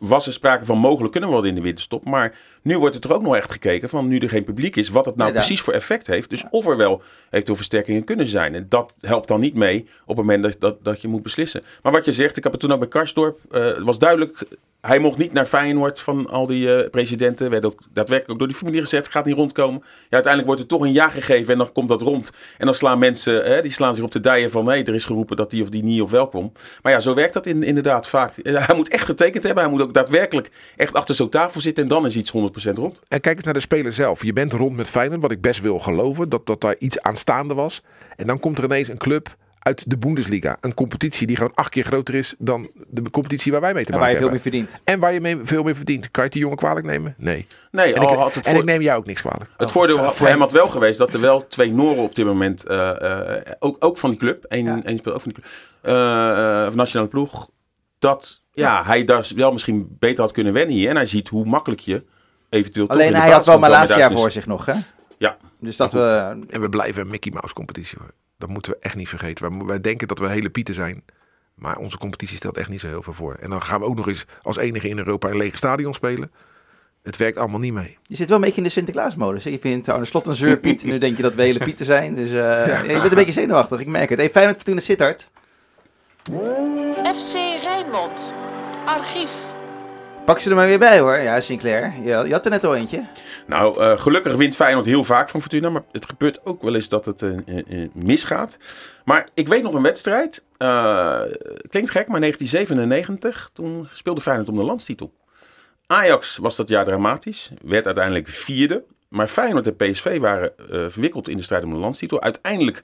was er sprake van mogelijk kunnen we wel in de winterstop. Maar nu wordt er toch ook nog echt gekeken van nu er geen publiek is, wat het nou precies voor effect heeft. Dus of er wel eventueel versterkingen kunnen zijn. En dat helpt dan niet mee op het moment dat, dat, dat je moet beslissen. Maar wat je zegt, ik heb toen ook bij Karsdorp, eh, het was duidelijk, hij mocht niet naar Feyenoord van al die eh, presidenten. Werd ook daadwerkelijk door die familie gezegd, gaat niet rondkomen. Ja, uiteindelijk wordt er toch een ja gegeven en dan komt dat rond. En dan slaan mensen, hè, die slaan zich op de dijen van, nee, er is geroepen dat die of die niet of wel kwam. Maar ja, zo werkt dat in, inderdaad vaak. Eh, Hij moet echt getekend hebben, hij moet ook daadwerkelijk echt achter zo'n tafel zitten en dan is iets 100% rond. En kijk eens naar de speler zelf. Je bent rond met Feyenoord, wat ik best wil geloven, dat, dat daar iets aanstaande was. En dan komt er ineens een club uit de Bundesliga. Een competitie die gewoon acht keer groter is dan de competitie waar wij mee te en waar maken je veel hebben. meer verdient. En waar je mee, veel meer verdient. Kan je het die jongen kwalijk nemen? Nee. Nee, En, al ik, had het en voor- ik neem jou ook niks kwalijk. Het voordeel voor hem had wel geweest dat er wel twee Noren op dit moment, eh, eh, ook, ook van die club, één, Ja. één speler ook van die club, eh, eh, van nationale ploeg, dat ja, hij daar wel misschien beter had kunnen wennen hier. En hij ziet hoe makkelijk je eventueel toch in Alleen de hij had wel komen Malasia met voor zich nog, hè? Ja, Dus dat we... En we blijven een Mickey Mouse competitie. hoor. Dat moeten we echt niet vergeten. Wij, wij denken dat we hele pieten zijn. Maar onze competitie stelt echt niet zo heel veel voor. En dan gaan we ook nog eens als enige in Europa een lege stadion spelen. Het werkt allemaal niet mee. Je zit wel een beetje in de Sinterklaasmodus. hè? Je vindt Arne Slot een zeurpiet. nu denk je dat we hele pieten zijn. Dus eh, je bent een beetje zenuwachtig, ik merk het. Hey, Feyenoord Fortuna Sittard. FC Rijnmond. Archief. Pak ze er maar weer bij hoor. Ja, Sinclair. Je, had er net al eentje. Nou, eh, gelukkig wint Feyenoord heel vaak van Fortuna. Maar het gebeurt ook wel eens dat het eh, eh, misgaat. Maar ik weet nog een wedstrijd. klinkt gek, maar 1997. Toen speelde Feyenoord om de landstitel. Ajax was dat jaar dramatisch. Werd uiteindelijk vierde. Maar Feyenoord en PSV waren verwikkeld in de strijd om de landstitel. Uiteindelijk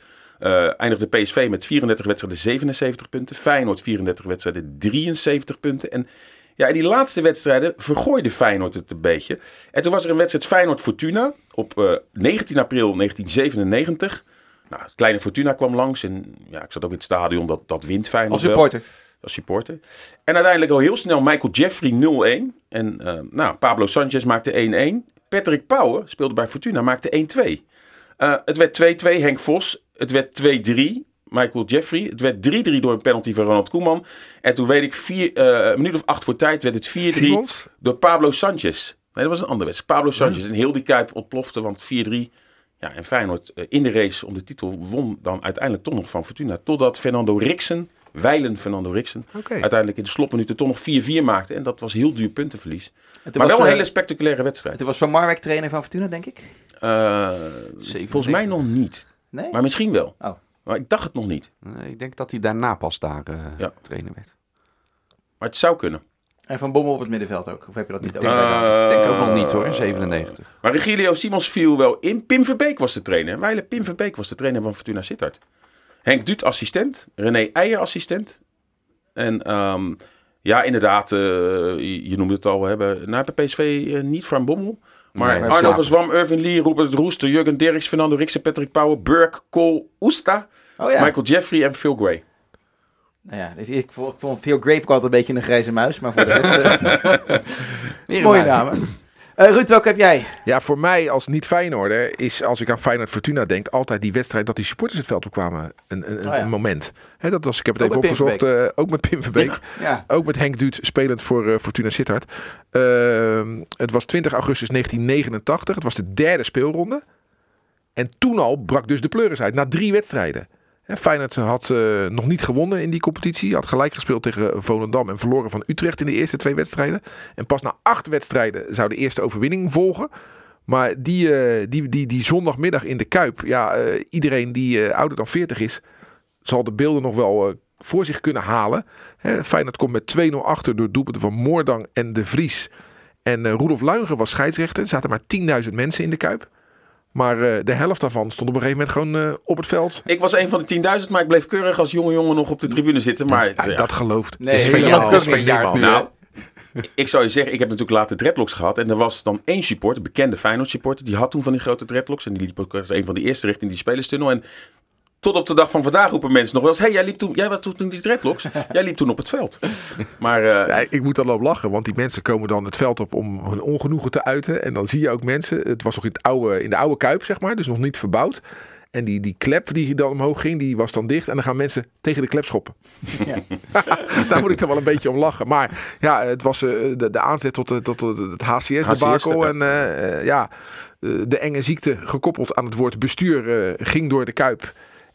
eindigde PSV met 34 wedstrijden 77 punten. Feyenoord 34 wedstrijden 73 punten. En ja, in die laatste wedstrijden vergooide Feyenoord het een beetje. En toen was er een wedstrijd Feyenoord-Fortuna op eh, 19 april 1997. Nou, het kleine Fortuna kwam langs en ja, ik zat ook in het stadion, dat, dat wint Feyenoord Als wel supporter. als supporter. En uiteindelijk al heel snel Michael Jeffrey 0-1. En eh, nou, Pablo Sanchez maakte 1-1. Patrick Pauwen speelde bij Fortuna, maakte 1-2. Eh, het werd 2-2, Henk Vos. Het werd 2-3, Michael Jeffrey. Het werd 3-3 door een penalty van Ronald Koeman. En toen weet ik, vier, eh, een minuut of acht voor tijd werd het 4-3 Simons? door Pablo Sanchez. Nee, dat was een andere wedstrijd. Pablo Sanchez. En heel die kuip ontplofte, want 4-3. Ja, en Feyenoord eh, in de race om de titel won dan uiteindelijk toch nog van Fortuna. Totdat Fernando Rixen, wijlen Fernando Oké. uiteindelijk in de slotminuten toch nog 4-4 maakte. En dat was heel duur puntenverlies. Maar wel een eh, hele spectaculaire wedstrijd. Toen was Van Marwijk trainer van Fortuna, denk ik. Volgens mij nog niet. Nee? Maar misschien wel. Oh. Maar ik dacht het nog niet. Nee, ik denk dat hij daarna pas daar eh, Ja. trainer werd. Maar het zou kunnen. En Van Bommel op het middenveld ook. Of heb je dat niet ook? denk? Ik denk ook nog niet hoor, 97. Maar Regilio Simons viel wel in. Pim Verbeek was de trainer. Weile Pim Verbeek was de trainer van Fortuna Sittard. Henk Duut assistent. René Eijer assistent. En ehm, ja, inderdaad, eh, je, je noemde het al. We hebben nou, bij PSV eh, niet Van Bommel. Maar Nee, Arno van Zwam, Irvin Lee, Robert Roester, Jurgen Derks, Fernando Rixen, Patrick Power, Burke, Cole, Oesta, Oh ja. Michael Jeffrey en Phil Gray. Nou ja, ik vond, ik vond Phil ook altijd een beetje een grijze muis. Maar voor de rest, eh, mooie namen. Eh, Ruud, welke heb jij? Ja, voor mij als niet Feyenoorder is, als ik aan Feyenoord Fortuna denk, altijd die wedstrijd dat die supporters het veld opkwamen. Een, een, Oh ja. een moment. Dat was, ik heb het Ook even opgezocht. eh, ook met Pim Verbeek. Ja. Ook met Henk Duut spelend voor eh, Fortuna Sittard. Ehm, het was 20 augustus 1989. Het was de derde speelronde. En toen al brak dus de pleuris uit. Na drie wedstrijden. Feyenoord had eh, nog niet gewonnen in die competitie. Had gelijk gespeeld tegen Volendam en verloren van Utrecht in de eerste twee wedstrijden. En pas na acht wedstrijden zou de eerste overwinning volgen. Maar die, eh, die, die, die zondagmiddag in de Kuip, ja, eh, iedereen die ouder dan 40 is, zal de beelden nog wel voor zich kunnen halen. Hè, Feyenoord komt met 2-0 achter door doelpunten van Moordang en De Vries. En Roelof Luigen was scheidsrechter. Er zaten maar 10.000 mensen in de Kuip. Maar eh, de helft daarvan stond op een gegeven moment gewoon eh, op het veld. Ik was een van de 10.000, maar ik bleef keurig als jonge jongen nog op de tribune zitten. Maar Ja, ja, dat gelooft. Nee, helemaal dat geloof ik ook niet. niemand. Nou, ik zou je zeggen, ik heb natuurlijk later dreadlocks gehad. En er was dan één supporter, een bekende Feyenoord supporter. Die had toen van die grote dreadlocks. En die liep ook als een van de eerste richting die spelerstunnel. En tot op de dag van vandaag roepen mensen nog wel eens... Hé, hey, jij liep toen, jij was toen die dreadlocks. jij liep toen op het veld. Maar eh, Ja, ik moet dan op lachen, want die mensen komen dan het veld op om hun ongenoegen te uiten. En dan zie je ook mensen, het was nog in, het oude, in de oude kuip, zeg maar, dus nog niet verbouwd. En die, die klep die dan omhoog ging, die was dan dicht. En dan gaan mensen tegen de klep schoppen. Daar moet ik dan wel een beetje om lachen. Maar ja, het was eh, de, de aanzet tot, tot het HCS-debakel. ja. En eh, ja, de enge ziekte gekoppeld aan het woord bestuur eh, ging door de kuip.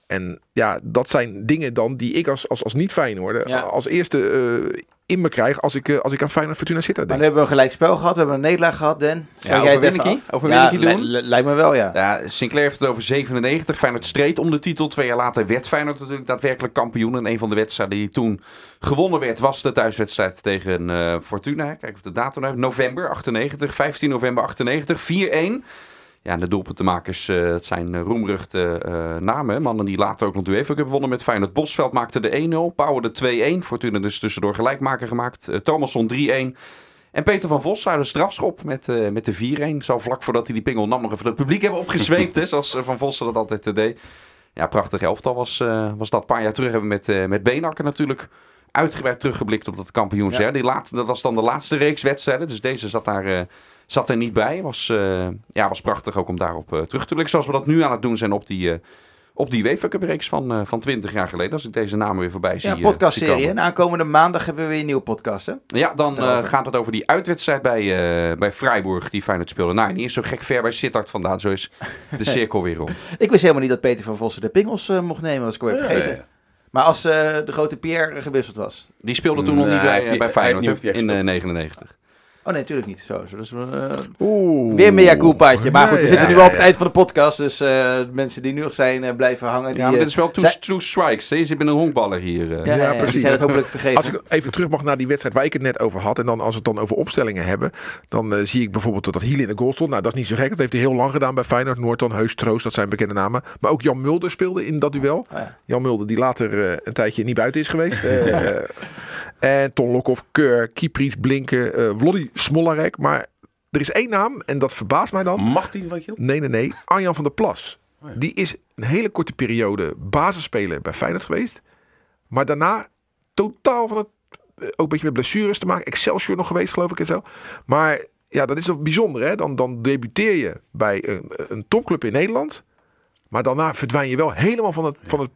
En ja, dat zijn dingen dan die ik als, als, als niet-Feyenoorder Ja. als eerste eh, in me krijg als ik, eh, als ik aan Feyenoord Fortuna Sittard Maar denk. nu hebben we een gelijk spel gehad. We hebben een nederlaag gehad, Den. Ja, jij af? Overwinningie Ja, doen? li- li- lijkt me wel, ja. Ja, Sinclair heeft het over 97. Feyenoord streed om de titel. Twee jaar later werd Feyenoord natuurlijk daadwerkelijk kampioen. En een van de wedstrijden die toen gewonnen werd, was de thuiswedstrijd tegen eh, Fortuna. Kijk of de datum uit. November 98. 15 november 98. 4-1. Ja, de doelpuntenmakers, eh het zijn eh, roemruchte eh, namen. Mannen die later ook nog de UEFA Cup hebben gewonnen met Feyenoord. Bosveld maakte de 1-0. Pauwen de 2-1. Fortuna dus tussendoor gelijkmaker gemaakt. Thomasson 3-1. En Peter van Vos uit een strafschop met, met de 4-1. Zo vlak voordat hij die pingel nam nog even het publiek hebben opgezweept. hè, zoals Van Vossen dat altijd deed. Ja, prachtig elftal was, was dat. Een paar jaar terug hebben we met, met Beenakker natuurlijk uitgebreid teruggeblikt op dat kampioensjaar. Ja. Die laatste, dat was dan de laatste reeks wedstrijden. Dus deze zat daar... Zat er niet bij. Was, eh, ja, was prachtig ook om daarop eh, terug te blikken. Zoals we dat nu aan het doen zijn op die, eh op die van, eh, van 20 jaar geleden. Als ik deze namen weer voorbij zie. Ja, podcastserie. En komen. aankomende maandag hebben we weer een nieuwe podcast, hè? Ja, dan eh, gaat het over die uitwedstrijd bij, eh, bij Freiburg die Feyenoord speelde. Nou, niet eens zo gek ver bij Sittard vandaan. Zo is de cirkel weer rond. Ik wist helemaal niet dat Peter van Vossen de pingels eh, mocht nemen. Dat was ik alweer Ja, vergeten. Maar als eh, de grote Pierre gewisseld was. Die speelde toen nog Nee, niet bij, bij Feyenoord in eh, gespeeld. 99. Oh nee, natuurlijk niet. Zo, zo, dus, eh, Oeh. weer een mea culpaatje. Maar goed, we Ja, zitten ja, nu wel op het eind van de podcast. Dus eh, mensen die nu nog zijn eh, blijven hangen. Die, Ja, maar dit is wel two, zijn- two strikes. hè. Je zit met een honkballer hier. eh. ja, precies. zijn het hopelijk vergeten. Als ik even terug mag naar die wedstrijd waar ik het net over had. En dan als we het dan over opstellingen hebben. Dan zie ik bijvoorbeeld dat Hiel in de goal stond. Nou, dat is niet zo gek. Dat heeft hij heel lang gedaan bij Feyenoord. Noordton, Heus, Troost. Dat zijn bekende namen. Maar ook Jan Mulder speelde in dat duel. Oh ja. Jan Mulder die later eh, een tijdje niet buiten is geweest. Eh, en Ton Lokhoff, Keur, Kiepries, Blinken, eh Smollarek. Maar er is één naam en dat verbaast mij dan. Martin, wat je Nee, nee, nee. Arjan van der Plas. Oh ja. Die is een hele korte periode basisspeler bij Feyenoord geweest. Maar daarna totaal van het... eh, Ook een beetje met blessures te maken. Excelsior nog geweest, geloof ik en zo. Maar ja, dat is wel bijzonder. Hè? Dan, dan debuteer je bij een, een topclub in Nederland. Maar daarna verdwijn je wel helemaal van het, van het,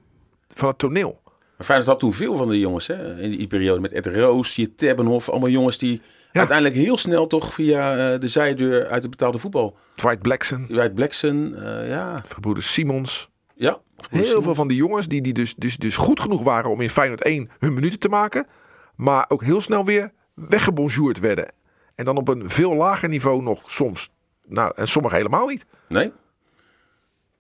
van het toneel. Maar Feyenoord had toen veel van de jongens hè, in die periode. Met Ed Roos, je Tebbenhof. Allemaal jongens die. Uiteindelijk heel snel toch via eh, de zijdeur uit het betaalde voetbal. Dwight Blackson, Uit Blackson, eh, ja. gebroeders Simons. ja. Heel veel van die jongens die, die dus, dus, dus goed genoeg waren om in Feyenoord 1 hun minuten te maken. Maar ook heel snel weer weggebonjourd werden. En dan op een veel lager niveau nog soms. Nou, en sommigen helemaal niet. Nee.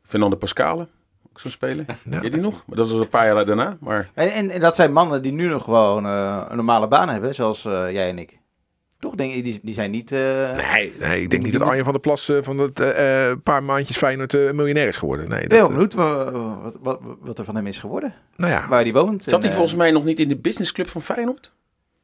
Fernando Pascale, ook zo'n speler. Ja. Weet die nog? Maar dat was een paar jaar daarna. Maar En, en, en dat zijn mannen die nu nog gewoon eh, een normale baan hebben, zoals eh, jij en ik. Toch denk je, die, die zijn niet... eh, Nee, nee ik denk niet dat Arjen van der Plas eh, van dat eh, paar maandjes Feyenoord eh, miljonair is geworden. Nee, dat, wel benieuwd wa- wat, wat, wat er van hem is geworden. nou ja, Waar hij woont. zat en, hij volgens mij nog niet in de businessclub van Feyenoord?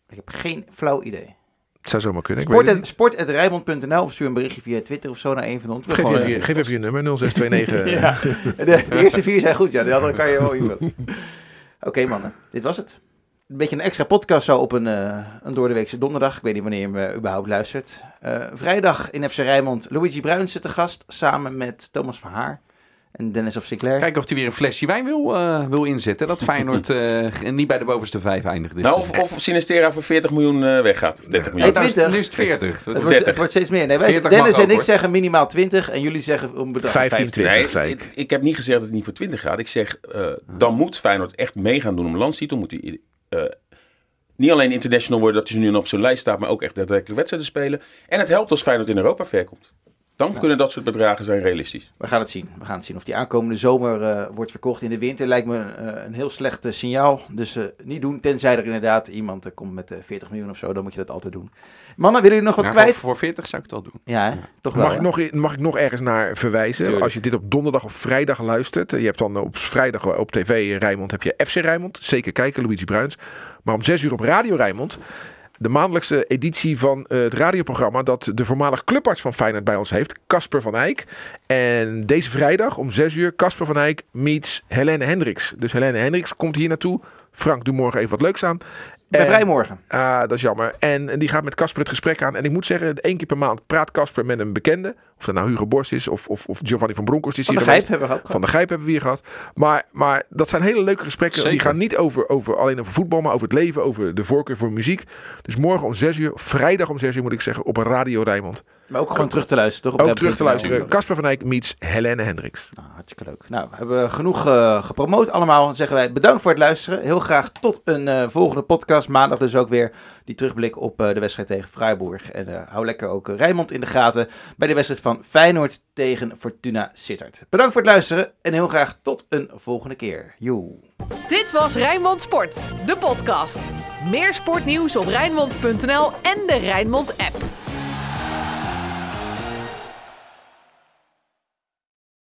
Ik heb geen flauw idee. het zou zomaar kunnen. Ik weet het Sport, niet. at, sport@rijnmond.nl of stuur een berichtje via Twitter of zo naar een van ons. Geef, gewoon even, je- geef even je nummer 0629. Ja, de, de eerste vier zijn goed, ja. De andere kan je wel invullen. Oké, mannen. Dit was het. Een beetje een extra podcast zo op een, eh een doordeweekse donderdag. Ik weet niet wanneer je me überhaupt luistert. Eh, vrijdag in FC Rijnmond Luigi Bruinsen te gast. Samen met Thomas van Haar en Dennis of Sinclair. Kijken of hij weer een flesje wijn wil, eh, wil inzetten. Dat Feyenoord eh, niet bij de bovenste vijf eindigt. Dit Nou, of, of Sinistera voor 40 miljoen eh, weggaat. 30 Nee, miljoen. Nou, 20. Nu is het 40. het, wordt, 30. het wordt steeds meer. Nee, wij, 40 Dennis en ook, ik hoor. zeggen minimaal 20 en jullie zeggen een bedrag van 15, 15. 20 zei ik, ik. ik heb niet gezegd dat het niet voor 20 gaat. Ik zeg, eh, dan moet Feyenoord echt mee gaan doen om landstitel. Moet hij eh, niet alleen international worden, dat hij nu op zijn lijst staat, maar ook echt daadwerkelijk wedstrijden spelen. En het helpt als Feyenoord in Europa ver komt. Dan kunnen dat soort bedragen zijn realistisch. We gaan het zien. We gaan het zien of die aankomende zomer eh, wordt verkocht in de winter. Lijkt me eh, een heel slecht signaal. Dus niet doen. Tenzij er inderdaad iemand komt met eh, 40 miljoen of zo. Dan moet je dat altijd doen. Mannen, willen jullie nog wat Ja, kwijt? voor, voor 40 zou ik het wel doen. Ja, hè? toch wel. Mag ik, nog, mag ik nog ergens naar verwijzen? Tuurlijk. Als je dit op donderdag of vrijdag luistert. Je hebt dan op vrijdag op tv Rijnmond heb je FC Rijnmond. Zeker kijken, Luigi Bruins. Maar om 6 uur op Radio Rijnmond. De maandelijkse editie van eh, het radioprogramma dat de voormalig clubarts van Feyenoord bij ons heeft. Casper van Eyck. En deze vrijdag om 6 uur Casper van Eyck meets Helene Hendricks. Dus Helene Hendricks komt hier naartoe. Frank, doe morgen even wat leuks aan. Ik ben En- vrij morgen. Ah, dat is jammer. En, en die gaat met Casper het gesprek aan. En ik moet zeggen, één keer per maand praat Casper met een bekende. Of dat nou Hugo Borst is of, of, of Giovanni van Bronckhorst is Van de Gijp geweest. hebben we ook Van de Gijp hebben we hier gehad. Maar, maar dat zijn hele leuke gesprekken. Die gaan niet over, over, alleen over voetbal, maar over het leven, over de voorkeur voor muziek. Dus morgen om 6 uur, vrijdag om 6 uur moet ik zeggen, op Radio Rijnmond. Maar ook gewoon terug te luisteren. Toch? Op Ook terug te luisteren. Casper van Eyck meets Helene Hendricks. Nou, hartstikke leuk. Nou, we hebben genoeg eh, gepromoot allemaal. Dan zeggen wij bedankt voor het luisteren. Heel graag tot een eh, volgende podcast. Maandag dus ook weer die terugblik op eh, de wedstrijd tegen Freiburg. En eh, hou lekker ook Rijnmond in de gaten bij de wedstrijd van Feyenoord tegen Fortuna Sittard. Bedankt voor het luisteren en heel graag tot een volgende keer. Joe. Dit was Rijnmond Sport, de podcast. Meer sportnieuws op Rijnmond.nl en de Rijnmond app.